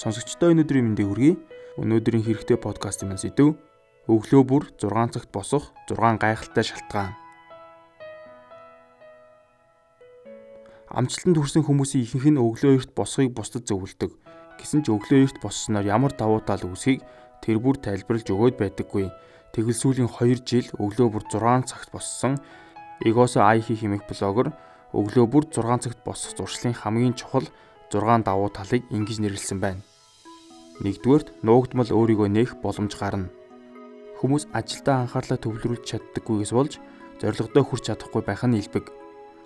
Сонсогчдоо өнөөдрийн мэндийг хүргэе. Өнөөдрийн хэрэгтэй подкастын маань сэдв өглөө бүр 6 цагт босох 6 гайхалтай шалтгаан. Амжилтанд хүрсэн хүмүүсийн ихэнх нь өглөө эрт босхийг бусдад зөвлөдөг. Гэсэн ч өглөө эрт боссноор ямар давуу тал үүсхийг тэр бүр тайлбарлаж өгөөд байдаггүй. Тэгвэл сүүлийн 2 жил өглөө бүр 6 цагт боссон Эгосо Айхи хэмээх блогер өглөө бүр 6 цагт босох зуршлын хамгийн чухал 6 давуу талыг ингэж нэрлсэн байна. Нэгдүгээрт нуугдмал өөрийгөө нээх боломж гарна. Хүмүүс ажилдаа анхаарлаа төвлөрүүлж чаддаггүйгээс болж зорилгодоо хүрч чадахгүй байх нь илбэг.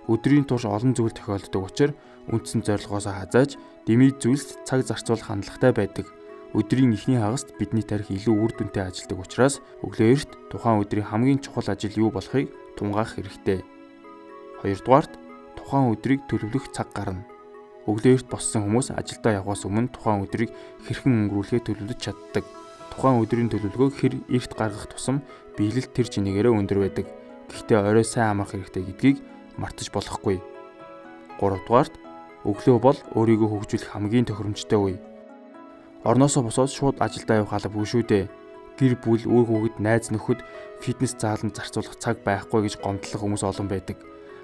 Өдрийн турш олон зүйл тохиолддог учраас үндсэн зорилгоосоо хазааж дэмий зүйлс цаг зарцуулах хандлагатай байдаг. Өдрийн эхний хагаст бидний тарих илүү үр дүнтэй ажилдаг учраас өглөө эрт тухайн өдрийн хамгийн чухал ажил юу болохыг тунгаах хэрэгтэй. Хоёрдугаарт тухайн өдрийг төлөвлөх цаг гарна. Өглөө эрт боссон хүмүүс ажилдаа явахаас өмнө тухайн өдрийг хэрхэн өнгөрүүлэхээ төлөвлөж чаддаг. Тухайн өдрийн төлөвлөгөөг хэр эрт гаргах тусам биелэл тэр чинээрээ өндөр байдаг. Гэхдээ орой сайн амрах хэрэгтэй гэдгийг мартаж болохгүй. 3 дугаарт өглөө бол өөрийгөө хөгжүүлэх хамгийн тохиромжтой үе. Орноосоо босоод шууд ажилдаа явах алба шүү дээ. Гэр бүл, үр хүүхэд, найз нөхөд фитнес зааланд зарцуулах цаг байхгүй гэж гомдлох хүмүүс олон байдаг.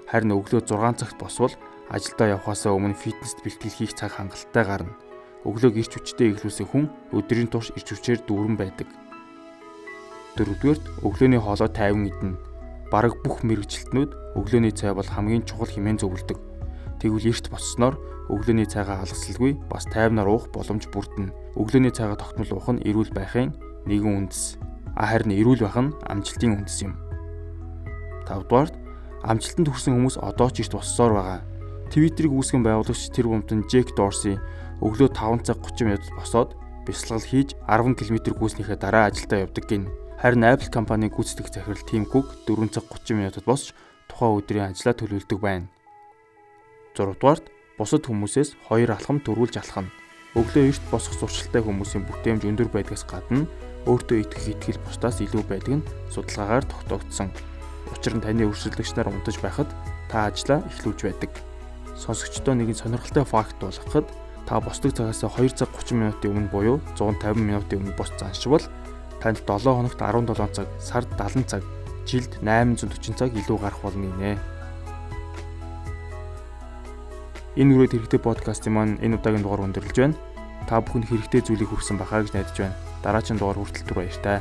Харин өглөө 6 цагт босвол ажилдаа явхаасаа өмнө фитнест бэлтгэл хийх цаг хангалттай гарна. Өглөөг ирч хүчтэй эхлүүлсэн хүн өдрийн турш ирч хүчээр дүүрэн байдаг. Дөрөвдүгээрт өглөөний хоолой тайван идэнэ. Бараг бүх мэрэгчлэтнүүд өглөөний цай бол хамгийн чухал хэмээн зөвлөдөг. Тэгвэл эрт боссноор өглөөний цайгаа алгасалгүй бас тайвнаар уух боломж бүрдэнэ. Өглөөний цайгаа тогтмол уух нь эрүүл байхын нэгэн үндэс. А харин эрүүл байх нь амжилтын үндэс юм. 5 дугаарт амжилтанд хүрсэн хүмүүс одоо ч эрт боссоор байгаа. Твиттерийг үүсгэн байгуулагч тэр бомтон Джек Дорси өглөө 5 цаг 30 минутад босоод бясалгал хийж 10 км гүйснийхээ дараа ажилдаа явдаг гин. Харин Apple компанийн гүйцэтгэх захирал Тим Кук 4 цаг 30 минутад босч тухайн өдрийн ажлаа төлөвлөдөг байна. 6 дугаарт бусад хүмүүсээс хоёр алхам төрүүлж алхах нь. Өглөө эрт босох зуршилтай хүмүүсийн бүтээмж өндөр байдгаас гадна өөртөө итгэх итгэл бусдаас илүү байдаг нь судалгаагаар тогтоогдсон. Учир нь таны өрсөлдөгч нар унтаж байхад та ажлаа эхлүүлж байдаг сонсогчдоо нэгэн сонирхолтой факт болгоход та босдог цагаас 2 цаг 30 минутын өмнө буюу 150 минутын өмнө бос заншвал танд 7 хоногт 17 цаг, сард 70 цаг, жилд 840 цаг илүү гарах болно гинэ. Энэ үрээд хэрэгтэй подкастын маань энэ удаагийн дугаар өндөрлөж байна. Та бүхэнд хэрэгтэй зүйлийг хүргэсэн бахаа гэж найдаж байна. Дараагийн дугаар хүртэл түр баяр таа.